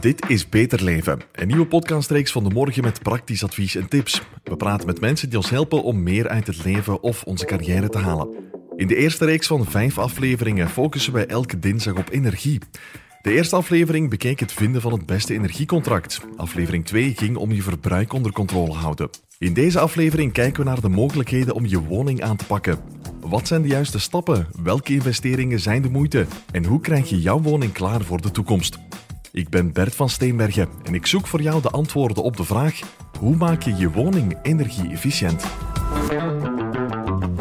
Dit is Beter Leven, een nieuwe podcastreeks van de morgen met praktisch advies en tips. We praten met mensen die ons helpen om meer uit het leven of onze carrière te halen. In de eerste reeks van vijf afleveringen focussen wij elke dinsdag op energie. De eerste aflevering bekeek het vinden van het beste energiecontract. Aflevering 2 ging om je verbruik onder controle houden. In deze aflevering kijken we naar de mogelijkheden om je woning aan te pakken. Wat zijn de juiste stappen? Welke investeringen zijn de moeite? En hoe krijg je jouw woning klaar voor de toekomst? Ik ben Bert van Steenbergen en ik zoek voor jou de antwoorden op de vraag: hoe maak je je woning energie-efficiënt?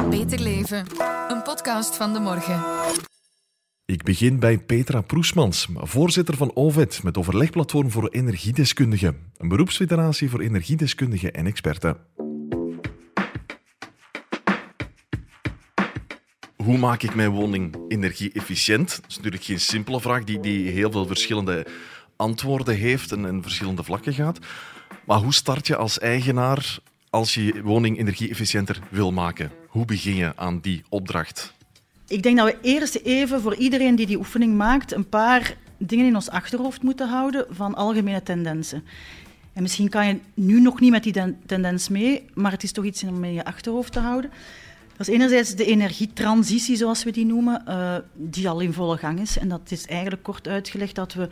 Beter Leven, een podcast van de morgen. Ik begin bij Petra Proesmans, voorzitter van OVED, met overlegplatform voor energiedeskundigen. Een beroepsfederatie voor energiedeskundigen en experten. Hoe maak ik mijn woning energie-efficiënt? Dat is natuurlijk geen simpele vraag die, die heel veel verschillende antwoorden heeft en, en verschillende vlakken gaat. Maar hoe start je als eigenaar als je je woning energie-efficiënter wil maken? Hoe begin je aan die opdracht? Ik denk dat we eerst even voor iedereen die die oefening maakt een paar dingen in ons achterhoofd moeten houden van algemene tendensen. En misschien kan je nu nog niet met die tendens mee, maar het is toch iets om in je achterhoofd te houden. Dat is enerzijds de energietransitie, zoals we die noemen, uh, die al in volle gang is. En dat is eigenlijk kort uitgelegd dat we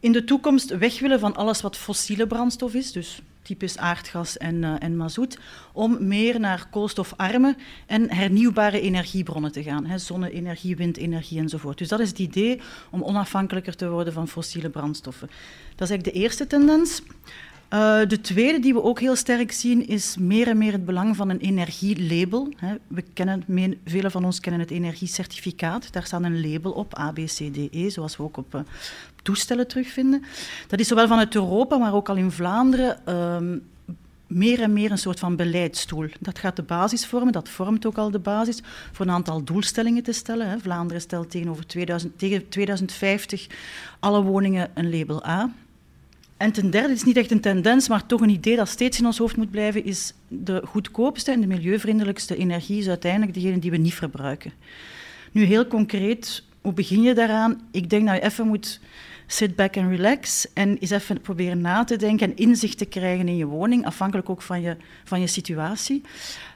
in de toekomst weg willen van alles wat fossiele brandstof is, dus typisch aardgas en, uh, en mazoet, om meer naar koolstofarme en hernieuwbare energiebronnen te gaan. Zonne-energie, windenergie enzovoort. Dus dat is het idee om onafhankelijker te worden van fossiele brandstoffen. Dat is eigenlijk de eerste tendens. Uh, de tweede die we ook heel sterk zien is meer en meer het belang van een energielabel. We kennen, velen van ons kennen het energiecertificaat. Daar staat een label op, A, B, C, D, E, zoals we ook op uh, toestellen terugvinden. Dat is zowel vanuit Europa, maar ook al in Vlaanderen uh, meer en meer een soort van beleidsstoel. Dat gaat de basis vormen, dat vormt ook al de basis voor een aantal doelstellingen te stellen. Vlaanderen stelt tegenover 2000, tegen 2050 alle woningen een label A. En ten derde, het is niet echt een tendens, maar toch een idee dat steeds in ons hoofd moet blijven, is de goedkoopste en de milieuvriendelijkste energie is uiteindelijk degene die we niet verbruiken. Nu heel concreet, hoe begin je daaraan? Ik denk dat je even moet sit back and relax en eens even proberen na te denken en inzicht te krijgen in je woning, afhankelijk ook van je, van je situatie.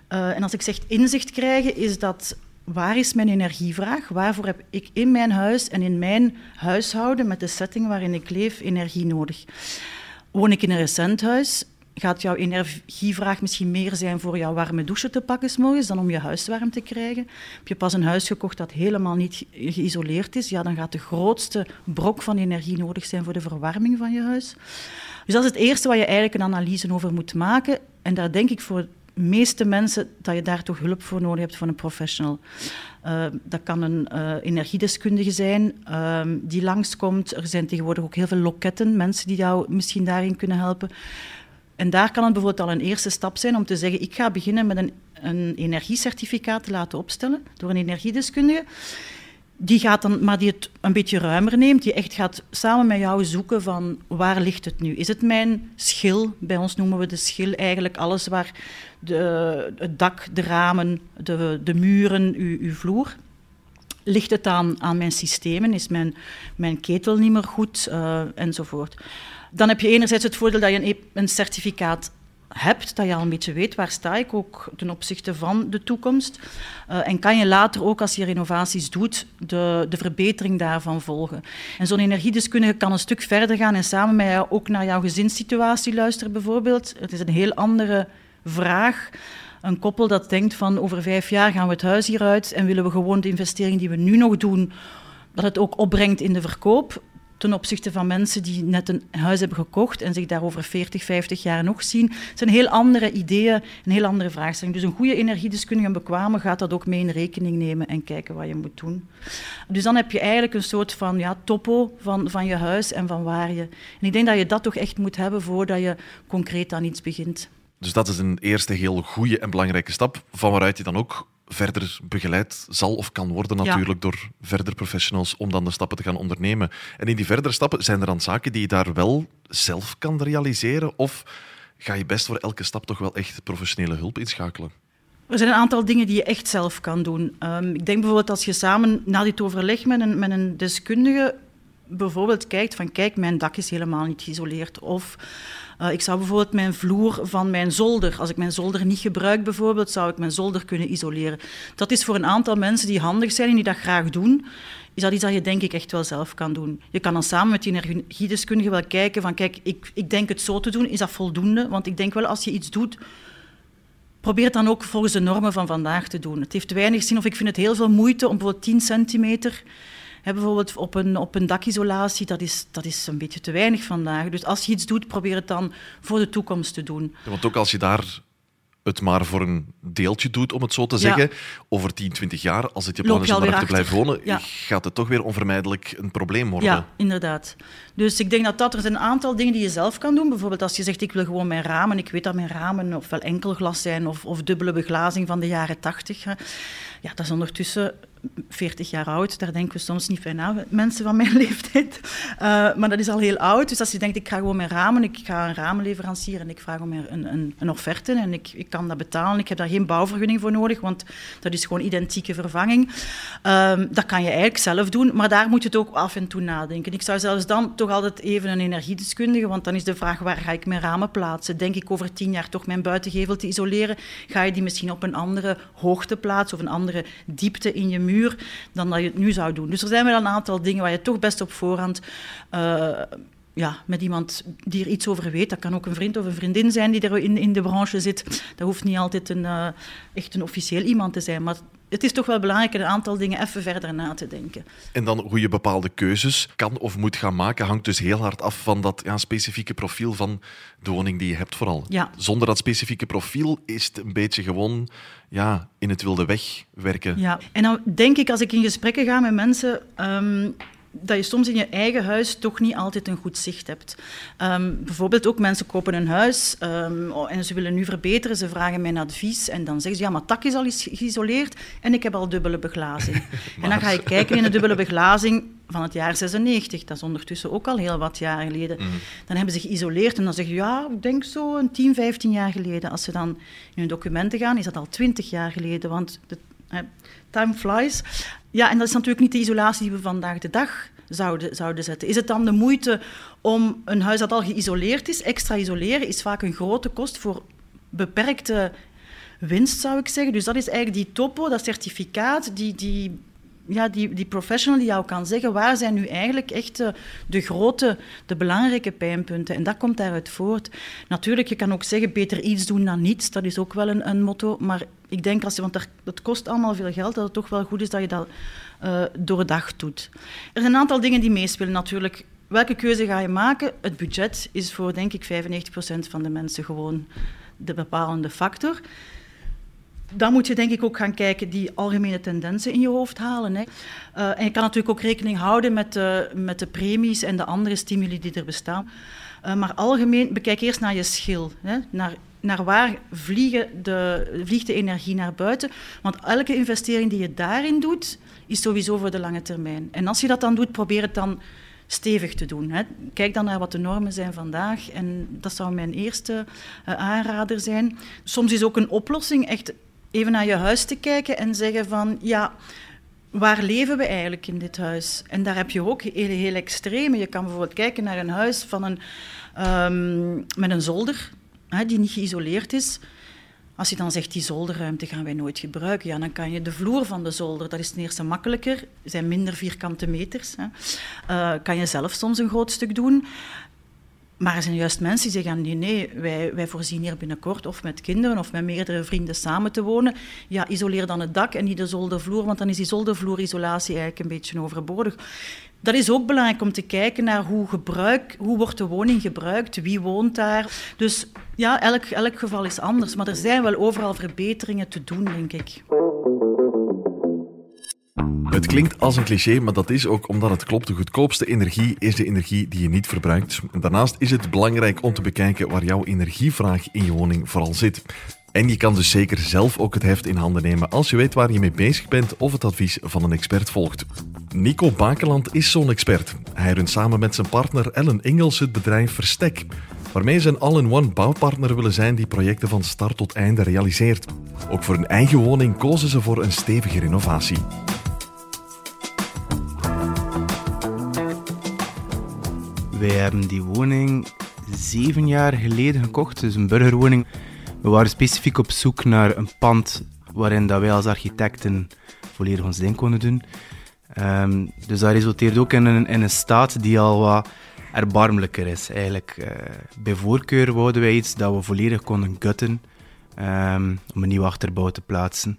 Uh, en als ik zeg inzicht krijgen, is dat waar is mijn energievraag? Waarvoor heb ik in mijn huis en in mijn huishouden, met de setting waarin ik leef, energie nodig? Woon ik in een recent huis? Gaat jouw energievraag misschien meer zijn voor jouw warme douche te pakken dan om je huis warm te krijgen? Heb je pas een huis gekocht dat helemaal niet geïsoleerd is? Ja, dan gaat de grootste brok van energie nodig zijn voor de verwarming van je huis. Dus dat is het eerste waar je eigenlijk een analyse over moet maken. En daar denk ik voor meeste mensen dat je daar toch hulp voor nodig hebt van een professional. Uh, dat kan een uh, energiedeskundige zijn uh, die langskomt. Er zijn tegenwoordig ook heel veel loketten, mensen die jou misschien daarin kunnen helpen. En daar kan het bijvoorbeeld al een eerste stap zijn om te zeggen: ik ga beginnen met een, een energiecertificaat te laten opstellen door een energiedeskundige die gaat dan, maar die het een beetje ruimer neemt, die echt gaat samen met jou zoeken van waar ligt het nu? Is het mijn schil? Bij ons noemen we de schil eigenlijk alles waar de, het dak, de ramen, de, de muren, uw, uw vloer. Ligt het aan, aan mijn systemen? Is mijn, mijn ketel niet meer goed? Uh, enzovoort. Dan heb je enerzijds het voordeel dat je een, een certificaat hebt, dat je al een beetje weet waar sta ik ook ten opzichte van de toekomst. Uh, en kan je later ook als je renovaties doet, de, de verbetering daarvan volgen. En zo'n energiedeskundige kan een stuk verder gaan en samen met jou ook naar jouw gezinssituatie luisteren bijvoorbeeld. Het is een heel andere vraag. Een koppel dat denkt van over vijf jaar gaan we het huis hieruit en willen we gewoon de investering die we nu nog doen, dat het ook opbrengt in de verkoop ten opzichte van mensen die net een huis hebben gekocht en zich daar over 40, 50 jaar nog zien. Het zijn heel andere ideeën, een heel andere vraagstelling. Dus een goede energiedeskundige en bekwame gaat dat ook mee in rekening nemen en kijken wat je moet doen. Dus dan heb je eigenlijk een soort van ja, topo van, van je huis en van waar je... En ik denk dat je dat toch echt moet hebben voordat je concreet aan iets begint. Dus dat is een eerste heel goede en belangrijke stap, van waaruit je dan ook verder begeleid zal of kan worden natuurlijk door verder professionals om dan de stappen te gaan ondernemen. En in die verdere stappen, zijn er dan zaken die je daar wel zelf kan realiseren of ga je best voor elke stap toch wel echt professionele hulp inschakelen? Er zijn een aantal dingen die je echt zelf kan doen. Um, ik denk bijvoorbeeld als je samen na dit overleg met een, met een deskundige bijvoorbeeld kijkt van kijk, mijn dak is helemaal niet geïsoleerd. Of uh, ik zou bijvoorbeeld mijn vloer van mijn zolder, als ik mijn zolder niet gebruik bijvoorbeeld, zou ik mijn zolder kunnen isoleren. Dat is voor een aantal mensen die handig zijn en die dat graag doen, is dat iets dat je denk ik echt wel zelf kan doen. Je kan dan samen met die energiedeskundige wel kijken van kijk, ik, ik denk het zo te doen, is dat voldoende? Want ik denk wel als je iets doet, probeer het dan ook volgens de normen van vandaag te doen. Het heeft weinig zin of ik vind het heel veel moeite om bijvoorbeeld 10 centimeter bijvoorbeeld op een, op een dakisolatie, dat is, dat is een beetje te weinig vandaag. Dus als je iets doet, probeer het dan voor de toekomst te doen. want ook als je daar het maar voor een deeltje doet, om het zo te zeggen, over 10, 20 jaar, als het je plan is om daar te blijven wonen, gaat het toch weer onvermijdelijk een probleem worden. Ja, inderdaad. Dus ik denk dat dat er zijn een aantal dingen die je zelf kan doen. Bijvoorbeeld als je zegt, ik wil gewoon mijn ramen, ik weet dat mijn ramen ofwel enkelglas zijn of, of dubbele beglazing van de jaren 80. Ja, dat is ondertussen 40 jaar oud, daar denken we soms niet bij na, mensen van mijn leeftijd. Uh, maar dat is al heel oud. Dus als je denkt, ik ga gewoon mijn ramen, ik ga een ramenleverancier en ik vraag om een, een, een offerte en ik, ik kan dat betalen. Ik heb daar geen bouwvergunning voor nodig, want dat is gewoon identieke vervanging. Uh, dat kan je eigenlijk zelf doen, maar daar moet je het ook af en toe nadenken. Ik zou zelfs dan toch altijd even een energiedeskundige, want dan is de vraag, waar ga ik mijn ramen plaatsen? Denk ik over tien jaar toch mijn buitengevel te isoleren? Ga je die misschien op een andere hoogte plaatsen of een andere diepte in je muur? dan dat je het nu zou doen. Dus er zijn wel een aantal dingen waar je toch best op voorhand uh, ja, met iemand die er iets over weet. Dat kan ook een vriend of een vriendin zijn die er in, in de branche zit. Dat hoeft niet altijd een, uh, echt een officieel iemand te zijn. Maar het is toch wel belangrijk een aantal dingen even verder na te denken. En dan hoe je bepaalde keuzes kan of moet gaan maken, hangt dus heel hard af van dat ja, specifieke profiel van de woning die je hebt vooral. Ja. Zonder dat specifieke profiel is het een beetje gewoon ja, in het wilde weg werken. Ja, en dan denk ik als ik in gesprekken ga met mensen... Ehm, dat je soms in je eigen huis toch niet altijd een goed zicht hebt. Ehm, bijvoorbeeld ook mensen kopen een huis um, en ze willen nu verbeteren, ze vragen mijn advies en dan zeggen ze, ja, maar tak is al geïsoleerd en ik heb al dubbele beglazing. En dan ga je kijken in de dubbele beglazing van het jaar 96, dat is ondertussen ook al heel wat jaar geleden. Mhm. Dan hebben ze geïsoleerd en dan zeg je, ja, ik denk zo een 10, 15 jaar geleden. Als ze dan in hun documenten gaan, is dat al 20 jaar geleden, want de, time flies. Ja, en dat is natuurlijk niet de isolatie die we vandaag de dag zouden, zouden zetten. Is het dan de moeite om een huis dat al geïsoleerd is, extra isoleren, is vaak een grote kost voor beperkte winst, zou ik zeggen. Dus dat is eigenlijk die topo, dat certificaat, die, die, ja, die, die professional die jou kan zeggen waar zijn nu eigenlijk echt de, de grote, de belangrijke pijnpunten. En dat komt daaruit voort. Natuurlijk, je kan ook zeggen beter iets doen dan niets. Dat is ook wel een, een motto. Maar ik denk, als je, want dat kost allemaal veel geld, dat het toch wel goed is dat je dat uh, doordacht doet. Er zijn een aantal dingen die meespelen natuurlijk. Welke keuze ga je maken? Het budget is voor, denk ik, 95% van de mensen gewoon de bepalende factor. Dan moet je denk ik ook gaan kijken die algemene tendensen in je hoofd halen. Hè. Uh, en je kan natuurlijk ook rekening houden met de, met de premies en de andere stimuli die er bestaan. Uh, maar algemeen, bekijk eerst naar je schil. Hè, naar, naar waar vliegen de, vliegt de energie naar buiten. Want elke investering die je daarin doet, is sowieso voor de lange termijn. En als je dat dan doet, probeer het dan stevig te doen. Hè. Kijk dan naar wat de normen zijn vandaag. En dat zou mijn eerste uh, aanrader zijn. Soms is ook een oplossing echt even naar je huis te kijken en zeggen van ja, waar leven we eigenlijk in dit huis? En daar heb je ook heel, heel extreme. Je kan bijvoorbeeld kijken naar een huis van een, um, met een zolder hè, die niet geïsoleerd is. Als je dan zegt, die zolderruimte gaan wij nooit gebruiken, ja, dan kan je de vloer van de zolder, dat is ten eerste makkelijker, zijn minder vierkante meters, hè. Uh, kan je zelf soms een groot stuk doen. Maar er zijn juist mensen die zeggen, nee, nee, wij, wij voorzien hier binnenkort of met kinderen of met meerdere vrienden samen te wonen. Ja, isoleer dan het dak en niet de zoldervloer, want dan is die zoldervloerisolatie eigenlijk een beetje overbodig. Dat is ook belangrijk om te kijken naar hoe, gebruik, hoe wordt de woning gebruikt, wie woont daar. Dus ja, elk, elk geval is anders, maar er zijn wel overal verbeteringen te doen, denk ik. Het klinkt als een cliché, maar dat is ook omdat het klopt. De goedkoopste energie is de energie die je niet verbruikt. daarnaast is het belangrijk om te bekijken waar jouw energievraag in je woning vooral zit. En je kan dus zeker zelf ook het heft in handen nemen als je weet waar je mee bezig bent of het advies van een expert volgt. Nico Bakeland is zo'n expert. Hij runt samen met zijn partner Ellen Ingels het bedrijf Verstek, waarmee ze een all-in-one bouwpartner willen zijn die projecten van start tot einde realiseert. Ook voor hun eigen woning kozen ze voor een stevige renovatie. Wij hebben die woning zeven jaar geleden gekocht, dus een burgerwoning. We waren specifiek op zoek naar een pand waarin dat wij als architecten volledig ons ding konden doen. Um, dus dat resulteert ook in een, in een staat die al wat erbarmelijker is. Eigenlijk, uh, bij voorkeur wouden wij iets dat we volledig konden gutten um, om een nieuwe achterbouw te plaatsen.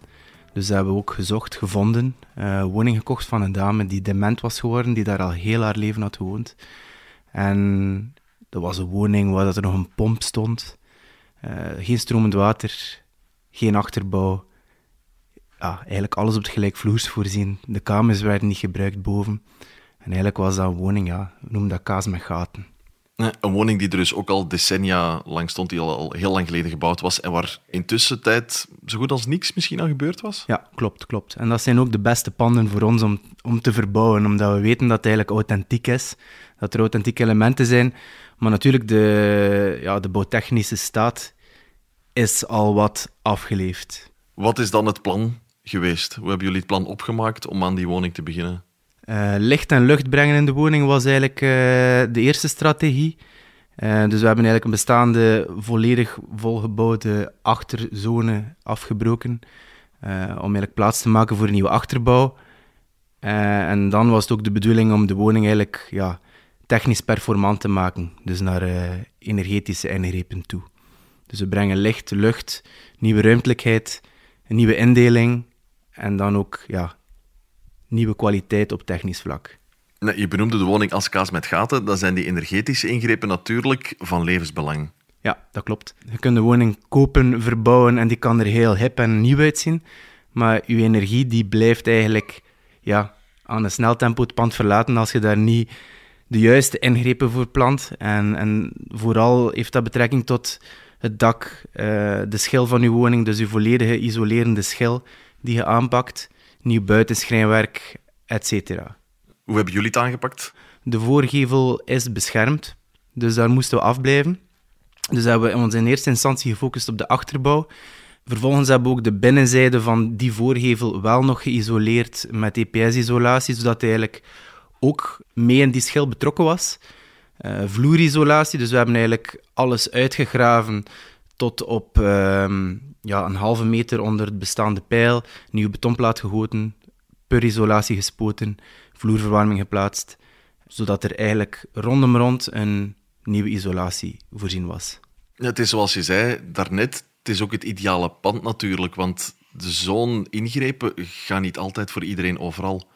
Dus dat hebben we ook gezocht, gevonden. Uh, woning gekocht van een dame die dement was geworden, die daar al heel haar leven had gewoond. En dat was een woning waar dat er nog een pomp stond. Uh, geen stromend water, geen achterbouw. Ja, eigenlijk alles op het gelijkvloers voorzien. De kamers werden niet gebruikt boven. En eigenlijk was dat een woning, ja, noem dat kaas met gaten. Een woning die er dus ook al decennia lang stond, die al, al heel lang geleden gebouwd was en waar intussen tijd zo goed als niks misschien aan gebeurd was? Ja, klopt, klopt. En dat zijn ook de beste panden voor ons om, om te verbouwen, omdat we weten dat het eigenlijk authentiek is, dat er authentieke elementen zijn, maar natuurlijk de, ja, de bouwtechnische staat is al wat afgeleefd. Wat is dan het plan geweest? Hoe hebben jullie het plan opgemaakt om aan die woning te beginnen? Uh, licht en lucht brengen in de woning was eigenlijk uh, de eerste strategie. Uh, dus we hebben eigenlijk een bestaande, volledig volgebouwde achterzone afgebroken. om eigenlijk plaats te maken voor een nieuwe achterbouw. en dan was het ook de bedoeling om de woning eigenlijk ja, technisch performant te maken. Dus naar energetische ingrepen toe. Dus we brengen licht, lucht, nieuwe ruimtelijkheid, een nieuwe indeling. En dan ook ja, nieuwe kwaliteit op technisch vlak. je benoemde de woning als kaas met gaten. Dan zijn die energetische ingrepen natuurlijk van levensbelang. Ja, dat klopt. Je kunt de woning kopen, verbouwen en die kan er heel hip en nieuw uitzien. Maar je energie die blijft eigenlijk ja, aan een snel tempo het pand verlaten als je daar niet de juiste ingrepen voor plant. En, en vooral heeft dat betrekking tot het dak, uh, de schil van je woning, dus je volledige isolerende schil die je aanpakt nieuw buitenschrijnwerk, etc. Hoe hebben jullie het aangepakt? De voorgevel is beschermd, dus daar moesten we afblijven. Dus hebben we ons in eerste instantie gefocust op de achterbouw. Vervolgens hebben we ook de binnenzijde van die voorgevel wel nog geïsoleerd met EPS-isolatie, zodat hij eigenlijk ook mee in die schil betrokken was. Uh, vloerisolatie, dus we hebben eigenlijk alles uitgegraven tot op ehm, ja, een halve meter onder het bestaande pijl, nieuwe betonplaat gegoten, per isolatie gespoten, vloerverwarming geplaatst, zodat er eigenlijk rondom rond een nieuwe isolatie voorzien was. Het is zoals je zei daarnet, het is ook het ideale pand natuurlijk, want zo'n ingrepen gaan niet altijd voor iedereen overal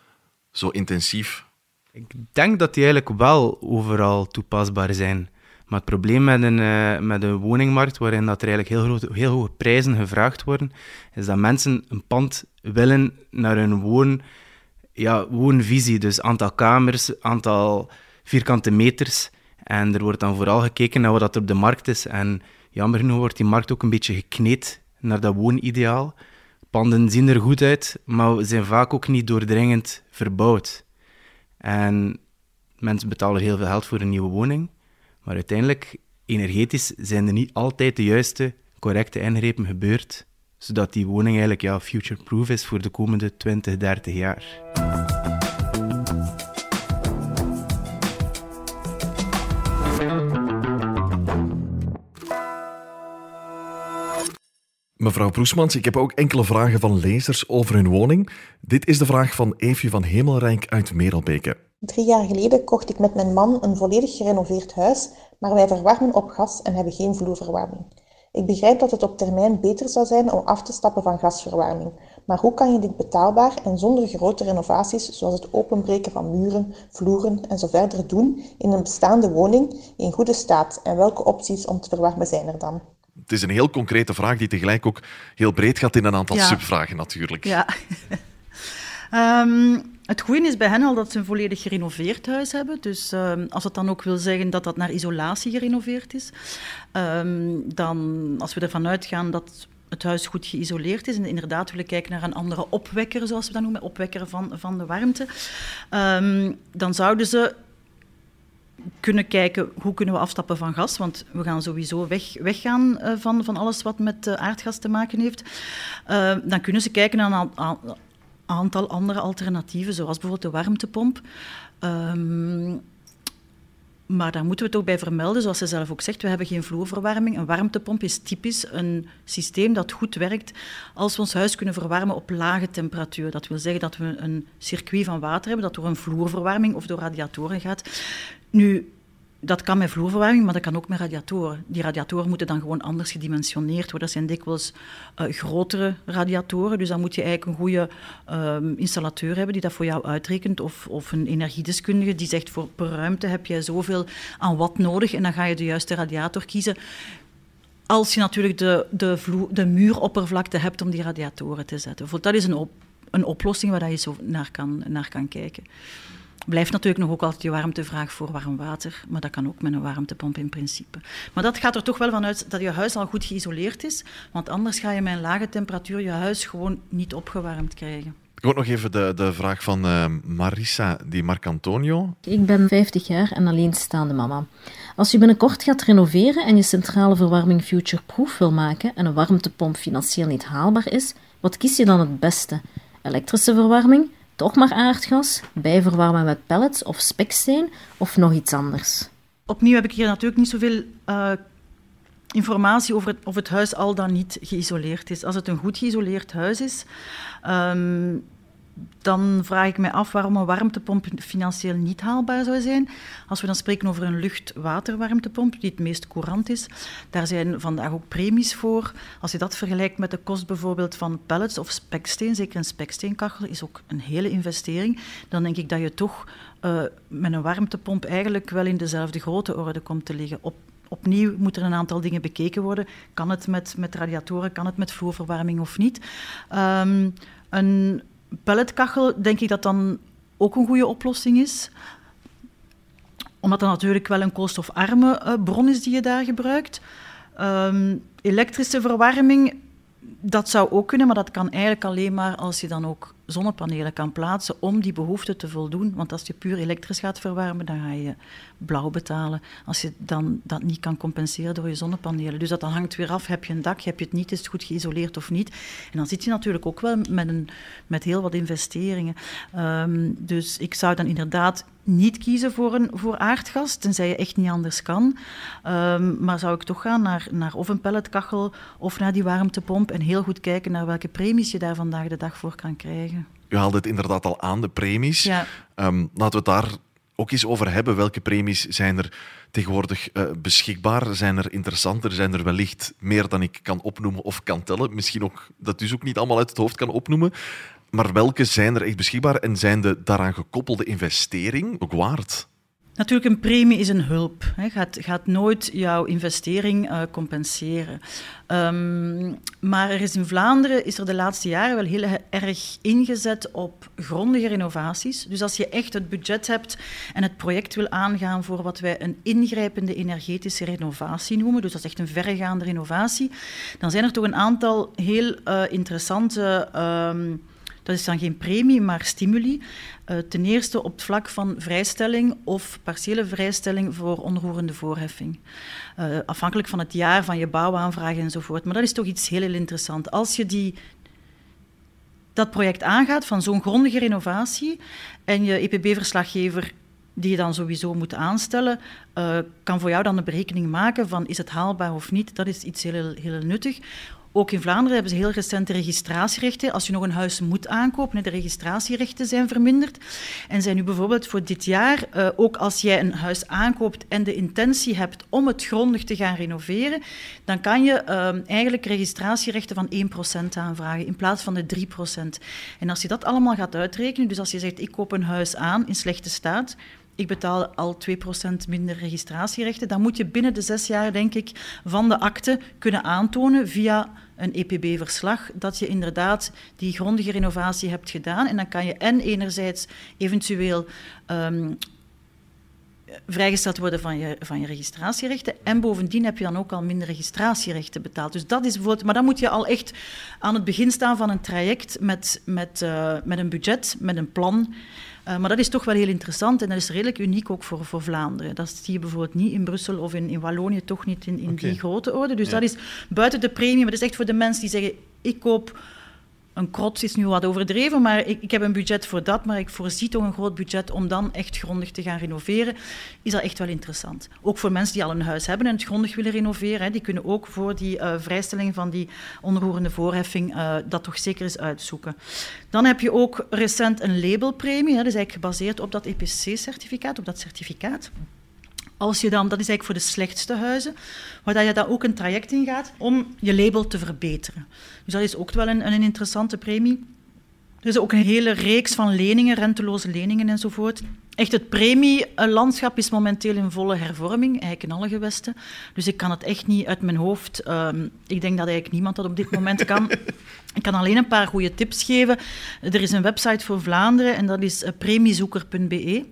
zo intensief. Ik denk dat die eigenlijk wel overal toepasbaar zijn. Maar het probleem met een, uh, met een woningmarkt, waarin dat er eigenlijk heel, grote, heel hoge prijzen gevraagd worden, is dat mensen een pand willen naar hun woon, ja, woonvisie. Dus aantal kamers, aantal vierkante meters. En er wordt dan vooral gekeken naar wat er op de markt is. En jammer genoeg wordt die markt ook een beetje gekneed naar dat woonideaal. Panden zien er goed uit, maar zijn vaak ook niet doordringend verbouwd. En mensen betalen heel veel geld voor een nieuwe woning. Maar uiteindelijk, energetisch, zijn er niet altijd de juiste, correcte ingrepen gebeurd, zodat die woning eigenlijk ja, future-proof is voor de komende 20, 30 jaar. Mevrouw Proesmans, ik heb ook enkele vragen van lezers over hun woning. Dit is de vraag van Eefje van Hemelrijk uit Merelbeke. Drie jaar geleden kocht ik met mijn man een volledig gerenoveerd huis, maar wij verwarmen op gas en hebben geen vloerverwarming. Ik begrijp dat het op termijn beter zou zijn om af te stappen van gasverwarming, maar hoe kan je dit betaalbaar en zonder grote renovaties zoals het openbreken van muren, vloeren en zo verder doen in een bestaande woning in goede staat en welke opties om te verwarmen zijn er dan? Het is een heel concrete vraag die tegelijk ook heel breed gaat in een aantal subvragen natuurlijk. Ja. um, Het goede is bij hen al dat ze een volledig gerenoveerd huis hebben. Dus um, als het dan ook wil zeggen dat dat naar isolatie gerenoveerd is, um, dan als we ervan uitgaan dat het huis goed geïsoleerd is en inderdaad willen kijken naar een andere opwekker, zoals we dat noemen, opwekker van, van de warmte, dan zouden ze kunnen kijken hoe kunnen we afstappen van gas, want we gaan sowieso weg, weggaan uh, van, van alles wat met uh, aardgas te maken heeft. Uh, dan kunnen ze kijken naar een aantal andere alternatieven, zoals bijvoorbeeld de warmtepomp. Um, maar daar moeten we ook bij vermelden, zoals ze zelf ook zegt, we hebben geen vloerverwarming. Een warmtepomp is typisch een systeem dat goed werkt als we ons huis kunnen verwarmen op lage temperatuur. Dat wil zeggen dat we een circuit van water hebben dat door een vloerverwarming of door radiatoren gaat. Nu, dat kan met vloerverwarming, maar dat kan ook met radiatoren. Die radiatoren moeten dan gewoon anders gedimensioneerd worden. Dat zijn dikwijls uh, grotere radiatoren, dus dan moet je eigenlijk een goede uh, installateur hebben die dat voor jou uitrekent, of, of een energiedeskundige die zegt voor per ruimte heb je zoveel aan watt nodig en dan ga je de juiste radiator kiezen. Als je natuurlijk de, de, vloer, de muuroppervlakte hebt om die radiatoren te zetten. Dat is een, op, een oplossing waar je zo naar kan, naar kan kijken. Blijft natuurlijk nog ook altijd je warmtevraag voor warm water, maar dat kan ook met een warmtepomp in principe. Maar dat gaat er toch wel vanuit dat je huis al goed geïsoleerd is, want anders ga je met een lage temperatuur je huis gewoon niet opgewarmd krijgen. Ik hoor nog even de, de vraag van uh, Marissa die Marcantonio. Ik ben 50 jaar en alleenstaande mama. Als je binnenkort gaat renoveren en je centrale verwarming future-proof wil maken en een warmtepomp financieel niet haalbaar is, wat kies je dan het beste? Elektrische verwarming, toch maar aardgas, bijverwarmen met pellets of speksteen of nog iets anders? Opnieuw heb ik hier natuurlijk niet zoveel uh, informatie over of het huis al dan niet geïsoleerd is. Als het een goed geïsoleerd huis is, um, dan vraag ik mij af waarom een warmtepomp financieel niet haalbaar zou zijn. Als we dan spreken over een lucht-waterwarmtepomp, die het meest courant is, daar zijn vandaag ook premies voor. Als je dat vergelijkt met de kost bijvoorbeeld van pellets of speksteen, zeker een speksteenkachel is ook een hele investering, dan denk ik dat je toch uh, met een warmtepomp eigenlijk wel in dezelfde grote orde komt te liggen. Op opnieuw moeten er een aantal dingen bekeken worden. Kan het met, met radiatoren, kan het met vloerverwarming of niet? Um, een pelletkachel denk ik dat dan ook een goede oplossing is. Omdat dat natuurlijk wel een koolstofarme uh, bron is die je daar gebruikt. Um, elektrische verwarming, dat zou ook kunnen, maar dat kan eigenlijk alleen maar als je dan ook zonnepanelen kan plaatsen om die behoefte te voldoen. Want als je puur elektrisch gaat verwarmen, dan ga je blauw betalen. Als je dan dat niet kan compenseren door je zonnepanelen. Dus dat hangt weer af, heb je een dak, heb je het niet, is het goed geïsoleerd of niet. En dan zit je natuurlijk ook wel met, een, met heel wat investeringen. Um, dus ik zou dan inderdaad niet kiezen voor, een, voor aardgas, tenzij je echt niet anders kan. Um, maar zou ik toch gaan naar, naar of een pelletkachel of naar die warmtepomp en heel goed kijken naar welke premies je daar vandaag de dag voor kan krijgen. U haalde het inderdaad al aan, de premies. Ja. Um, laten we het daar ook eens over hebben. Welke premies zijn er tegenwoordig uh, beschikbaar? Zijn er interessanter? Zijn er wellicht meer dan ik kan opnoemen of kan tellen? Misschien ook dat dus ook niet allemaal uit het hoofd kan opnoemen. Maar welke zijn er echt beschikbaar en zijn de daaraan gekoppelde investering ook waard? Natuurlijk, een premie is een hulp. Het gaat, gaat nooit jouw investering uh, compenseren. Um, maar er is in Vlaanderen is er de laatste jaren wel heel erg ingezet op grondige renovaties. Dus als je echt het budget hebt en het project wil aangaan voor wat wij een ingrijpende energetische renovatie noemen, dus dat is echt een verregaande renovatie, dan zijn er toch een aantal heel uh, interessante... Um, dat is dan geen premie, maar stimuli. Uh, ten eerste op het vlak van vrijstelling of partiële vrijstelling voor onroerende voorheffing. Uh, afhankelijk van het jaar, van je bouwaanvraag enzovoort. Maar dat is toch iets heel, heel interessant. Als je die, dat project aangaat van zo'n grondige renovatie en je EPB-verslaggever die je dan sowieso moet aanstellen, uh, kan voor jou dan een berekening maken van is het haalbaar of niet. Dat is iets heel, heel nuttig. Ook in Vlaanderen hebben ze heel recente registratierechten. Als je nog een huis moet aankopen, de registratierechten zijn verminderd. En zijn nu bijvoorbeeld voor dit jaar, uh, ook als jij een huis aankoopt en de intentie hebt om het grondig te gaan renoveren, dan kan je uh, eigenlijk registratierechten van 1% aanvragen in plaats van de 3%. En als je dat allemaal gaat uitrekenen, dus als je zegt ik koop een huis aan in slechte staat, ik betaal al 2% minder registratierechten. Dan moet je binnen de zes jaar, denk ik, van de akte kunnen aantonen via een EPB-verslag dat je inderdaad die grondige renovatie hebt gedaan. En dan kan je en enerzijds eventueel um, vrijgesteld worden van je, van je registratierechten. En bovendien heb je dan ook al minder registratierechten betaald. Dus dat is bijvoorbeeld, maar dan moet je al echt aan het begin staan van een traject met, met, uh, met een budget, met een plan. Uh, maar dat is toch wel heel interessant en dat is redelijk uniek ook voor, voor Vlaanderen. Dat zie je bijvoorbeeld niet in Brussel of in, in Wallonië, toch niet in, in okay. die grote orde. Dus ja. dat is buiten de premie, maar dat is echt voor de mensen die zeggen, ik koop een krot is nu wat overdreven, maar ik, ik heb een budget voor dat, maar ik voorzie toch een groot budget om dan echt grondig te gaan renoveren, is dat echt wel interessant. Ook voor mensen die al een huis hebben en het grondig willen renoveren, hè, die kunnen ook voor die uh, vrijstelling van die onroerende voorheffing uh, dat toch zeker eens uitzoeken. Dan heb je ook recent een labelpremie, hè, dat is eigenlijk gebaseerd op dat EPC-certificaat, op dat certificaat. Als je dan, dat is eigenlijk voor de slechtste huizen, waar je dan ook een traject in gaat om je label te verbeteren. Dus dat is ook wel een, een interessante premie. Er is ook een hele reeks van leningen, renteloze leningen enzovoort. Echt, het premielandschap is momenteel in volle hervorming, eigenlijk in alle gewesten. Dus ik kan het echt niet uit mijn hoofd. Um, ik denk dat eigenlijk niemand dat op dit moment kan. ik kan alleen een paar goede tips geven. Er is een website voor Vlaanderen en dat is premiezoeker.be.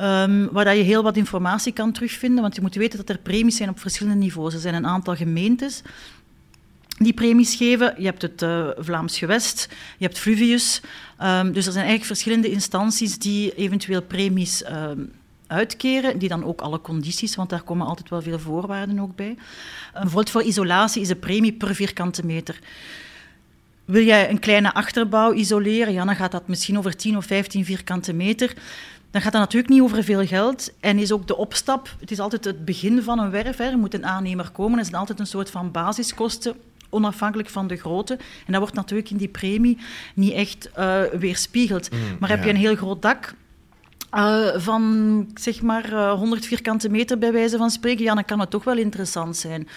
Um, waar dat je heel wat informatie kan terugvinden. Want je moet weten dat er premies zijn op verschillende niveaus. Er zijn een aantal gemeentes die premies geven. Je hebt het uh, Vlaams Gewest, je hebt Fluvius. Um, dus er zijn eigenlijk verschillende instanties die eventueel premies um, uitkeren, die dan ook alle condities, want daar komen altijd wel veel voorwaarden ook bij. Uh, bijvoorbeeld voor isolatie is de premie per vierkante meter. Wil jij een kleine achterbouw isoleren, ja, dan gaat dat misschien over 10 of 15 vierkante meter dan gaat dat natuurlijk niet over veel geld. En is ook de opstap, het is altijd het begin van een werf. Hè. Er moet een aannemer komen, er zijn altijd een soort van basiskosten onafhankelijk van de grootte. En dat wordt natuurlijk in die premie niet echt uh, weerspiegeld. Mm, maar heb ja. je een heel groot dak, uh, van zeg maar uh, 100 vierkante meter bij wijze van spreken, ja, dan kan het toch wel interessant zijn.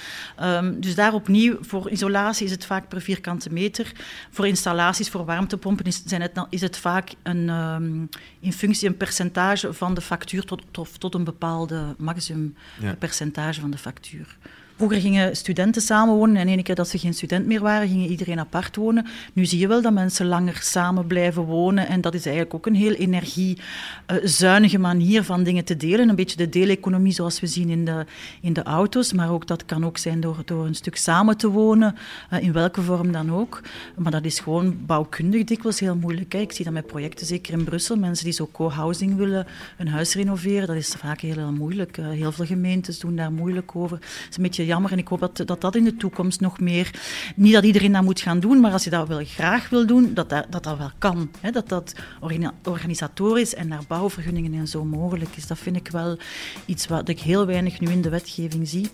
Um, dus daar opnieuw, voor isolatie is het vaak per vierkante meter. Voor installaties, voor warmtepompen is, zijn het, is het vaak een, um, in functie een percentage van de factuur tot, tot, tot een bepaalde maximum percentage van de factuur. Vroeger gingen studenten samenwonen en ene keer dat ze geen student meer waren, gingen iedereen apart wonen. Nu zie je wel dat mensen langer samen blijven wonen en dat is eigenlijk ook een heel energiezuinige manier van dingen te delen. Een beetje de deeleconomie zoals we zien in de, in de auto's, maar ook dat kan ook zijn door, door een stuk samen te wonen, in welke vorm dan ook. Maar dat is gewoon bouwkundig dikwijls heel moeilijk. Hè. Ik zie dat met projecten, zeker in Brussel, mensen die zo co-housing willen een huis renoveren, dat is vaak heel, heel moeilijk. Heel veel gemeentes doen daar moeilijk over. Het is een beetje jammer en ik hoop dat, dat dat in de toekomst nog meer... Niet dat iedereen dat moet gaan doen, maar als je dat wel graag wil doen, dat dat, dat, dat wel kan. Hè? Dat dat organisatorisch en naar bouwvergunningen en zo mogelijk is. Dat vind ik wel iets wat ik heel weinig nu in de wetgeving zie.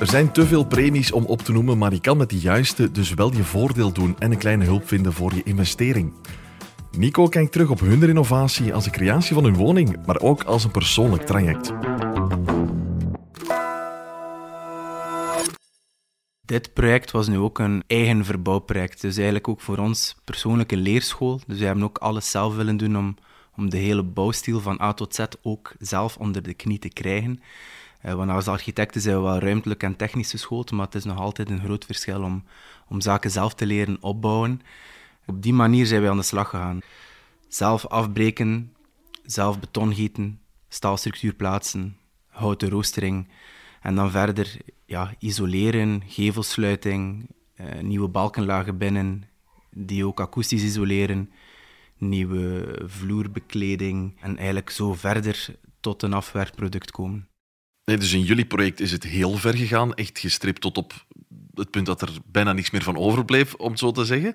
Er zijn te veel premies om op te noemen, maar je kan met de juiste dus wel je voordeel doen en een kleine hulp vinden voor je investering. Nico kijkt terug op hun renovatie als de creatie van hun woning, maar ook als een persoonlijk traject. Dit project was nu ook een eigen verbouwproject. Dus eigenlijk ook voor ons persoonlijke leerschool. Dus we hebben ook alles zelf willen doen om, om de hele bouwstijl van A tot Z ook zelf onder de knie te krijgen. Uh, want als architecten zijn we wel ruimtelijk en technisch geschoold, maar het is nog altijd een groot verschil om, om zaken zelf te leren opbouwen. Op die manier zijn wij aan de slag gegaan. Zelf afbreken, zelf beton gieten, staalstructuur plaatsen, houten roostering en dan verder ja, isoleren, gevelsluiting, uh, nieuwe balkenlagen binnen, die ook akoestisch isoleren, nieuwe vloerbekleding en eigenlijk zo verder tot een afwerkproduct komen. Nee, dus in jullie project is het heel ver gegaan, echt gestript tot op het punt dat er bijna niks meer van overbleef, om het zo te zeggen.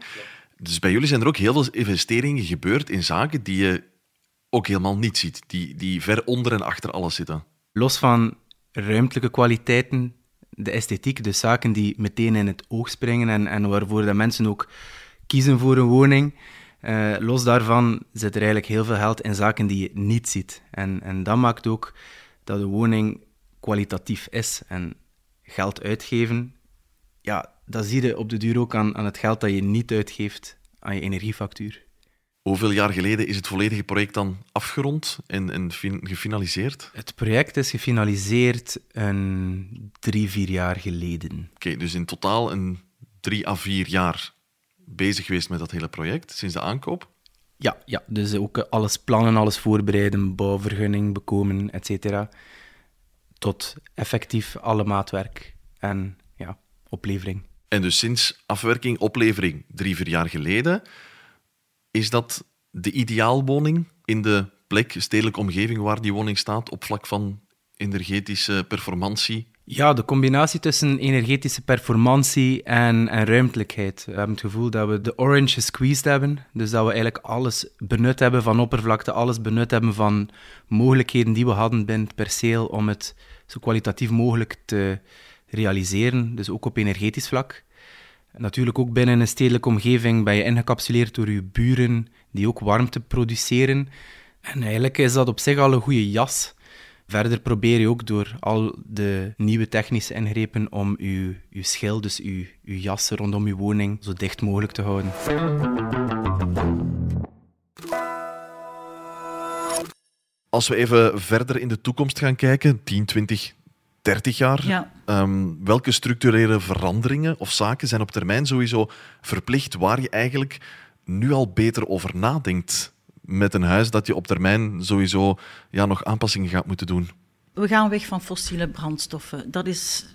Dus bij jullie zijn er ook heel veel investeringen gebeurd in zaken die je ook helemaal niet ziet, die, die ver onder en achter alles zitten. Los van ruimtelijke kwaliteiten, de esthetiek, dus zaken die meteen in het oog springen en, en waarvoor de mensen ook kiezen voor een woning. Uh, los daarvan zit er eigenlijk heel veel geld in zaken die je niet ziet. En, en dat maakt ook dat de woning kwalitatief is. En geld uitgeven, ja, dat zie je op de duur ook aan het geld dat je niet uitgeeft aan je energiefactuur. Hoeveel jaar geleden is het volledige project dan afgerond en, en gefinaliseerd? Het project is gefinaliseerd een drie, vier jaar geleden. Oké, okay, dus in totaal een drie à vier jaar bezig geweest met dat hele project, sinds de aankoop? Ja, ja dus ook alles plannen, alles voorbereiden, bouwvergunning bekomen, et cetera. Tot effectief alle maatwerk en ja, oplevering. En dus sinds afwerking, oplevering, drie, vier jaar geleden is dat de ideaalwoning in de plek, stedelijke omgeving waar die woning staat, op vlak van energetische performantie? Ja, de combinatie tussen energetische performantie en, en ruimtelijkheid. We hebben het gevoel dat we de orange gesqueezed hebben. Dus dat we eigenlijk alles benut hebben van oppervlakte, alles benut hebben van mogelijkheden die we hadden binnen het perceel om het zo kwalitatief mogelijk te realiseren. Dus ook op energetisch vlak. Natuurlijk ook binnen een stedelijke omgeving ben je ingecapsuleerd door je buren die ook warmte produceren. En eigenlijk is dat op zich al een goede jas Verder probeer je ook door al de nieuwe technische ingrepen om je, je schil, dus je, je jas rondom je woning, zo dicht mogelijk te houden. Als we even verder in de toekomst gaan kijken, 10, 20, 30 jaar, Ja. ehm, welke structurele veranderingen of zaken zijn op termijn sowieso verplicht waar je eigenlijk nu al beter over nadenkt met een huis dat je op termijn sowieso ja, nog aanpassingen gaat moeten doen? We gaan weg van fossiele brandstoffen. Dat, is,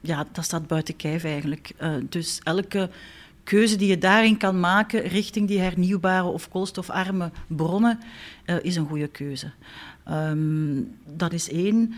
ja, dat staat buiten kijf eigenlijk. Eh, dus elke keuze die je daarin kan maken richting die hernieuwbare of koolstofarme bronnen eh, is een goede keuze. Ehm, dat is één.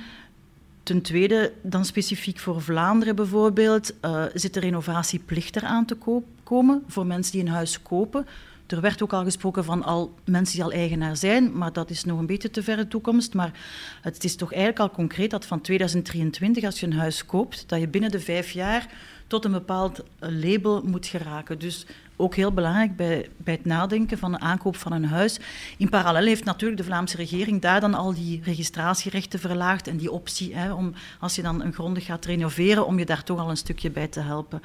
Ten tweede, dan specifiek voor Vlaanderen bijvoorbeeld, eh, zit de renovatieplicht eraan te komen voor mensen die een huis kopen. Er werd ook al gesproken van al mensen die al eigenaar zijn, maar dat is nog een beetje te verre toekomst. Maar het is toch eigenlijk al concreet dat van 2023, als je een huis koopt, dat je binnen de vijf jaar tot een bepaald label moet geraken. Dus ook heel belangrijk bij, bij het nadenken van de aankoop van een huis. In parallel heeft natuurlijk de Vlaamse regering daar dan al die registratierechten verlaagd en die optie hè, om, als je dan een grondig gaat renoveren, om je daar toch al een stukje bij te helpen.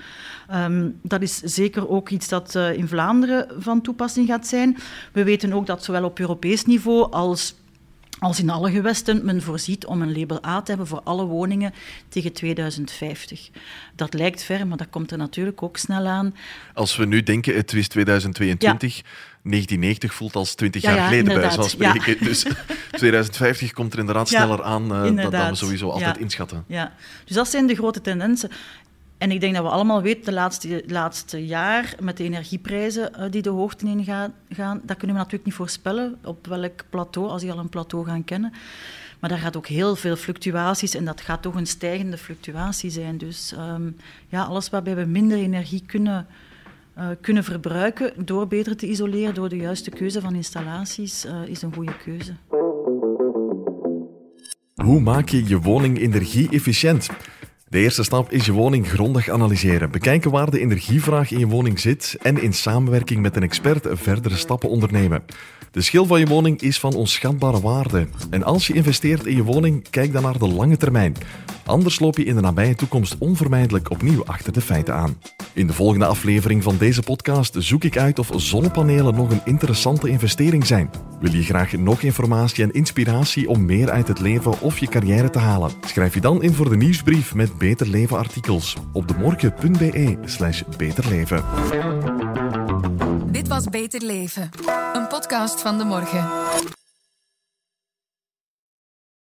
Ehm, dat is zeker ook iets dat eh, in Vlaanderen van toepassing gaat zijn. We weten ook dat zowel op Europees niveau als als in alle gewesten men voorziet om een label A te hebben voor alle woningen tegen 2050. Dat lijkt ver, maar dat komt er natuurlijk ook snel aan. Als we nu denken, het is 2022, 1990 voelt als 20 Ja, jaar ja, geleden bij zo'n spreken. Dus 2050 komt er inderdaad sneller aan eh, dan, we sowieso altijd inschatten. Ja, dus dat zijn de grote tendensen. En ik denk dat we allemaal weten, de laatste, laatste jaar met de energieprijzen eh, die de hoogte in gaan, dat kunnen we natuurlijk niet voorspellen op welk plateau, als die al een plateau gaan kennen. Maar daar gaat ook heel veel fluctuaties en dat gaat toch een stijgende fluctuatie zijn. Dus ehm, ja, alles waarbij we minder energie kunnen, eh, kunnen verbruiken door beter te isoleren, door de juiste keuze van installaties, eh, is een goede keuze. Hoe maak je je woning energie-efficiënt? De eerste stap is je woning grondig analyseren. Bekijken waar de energievraag in je woning zit en in samenwerking met een expert verdere stappen ondernemen. De schil van je woning is van onschatbare waarde. En als je investeert in je woning, kijk dan naar de lange termijn. Anders loop je in de nabije toekomst onvermijdelijk opnieuw achter de feiten aan. In de volgende aflevering van deze podcast zoek ik uit of zonnepanelen nog een interessante investering zijn. Wil je graag nog informatie en inspiratie om meer uit het leven of je carrière te halen? Schrijf je dan in voor de nieuwsbrief met Beter Leven artikels op demorgen.be slash beterleven. Dit was Beter Leven, een podcast van de morgen.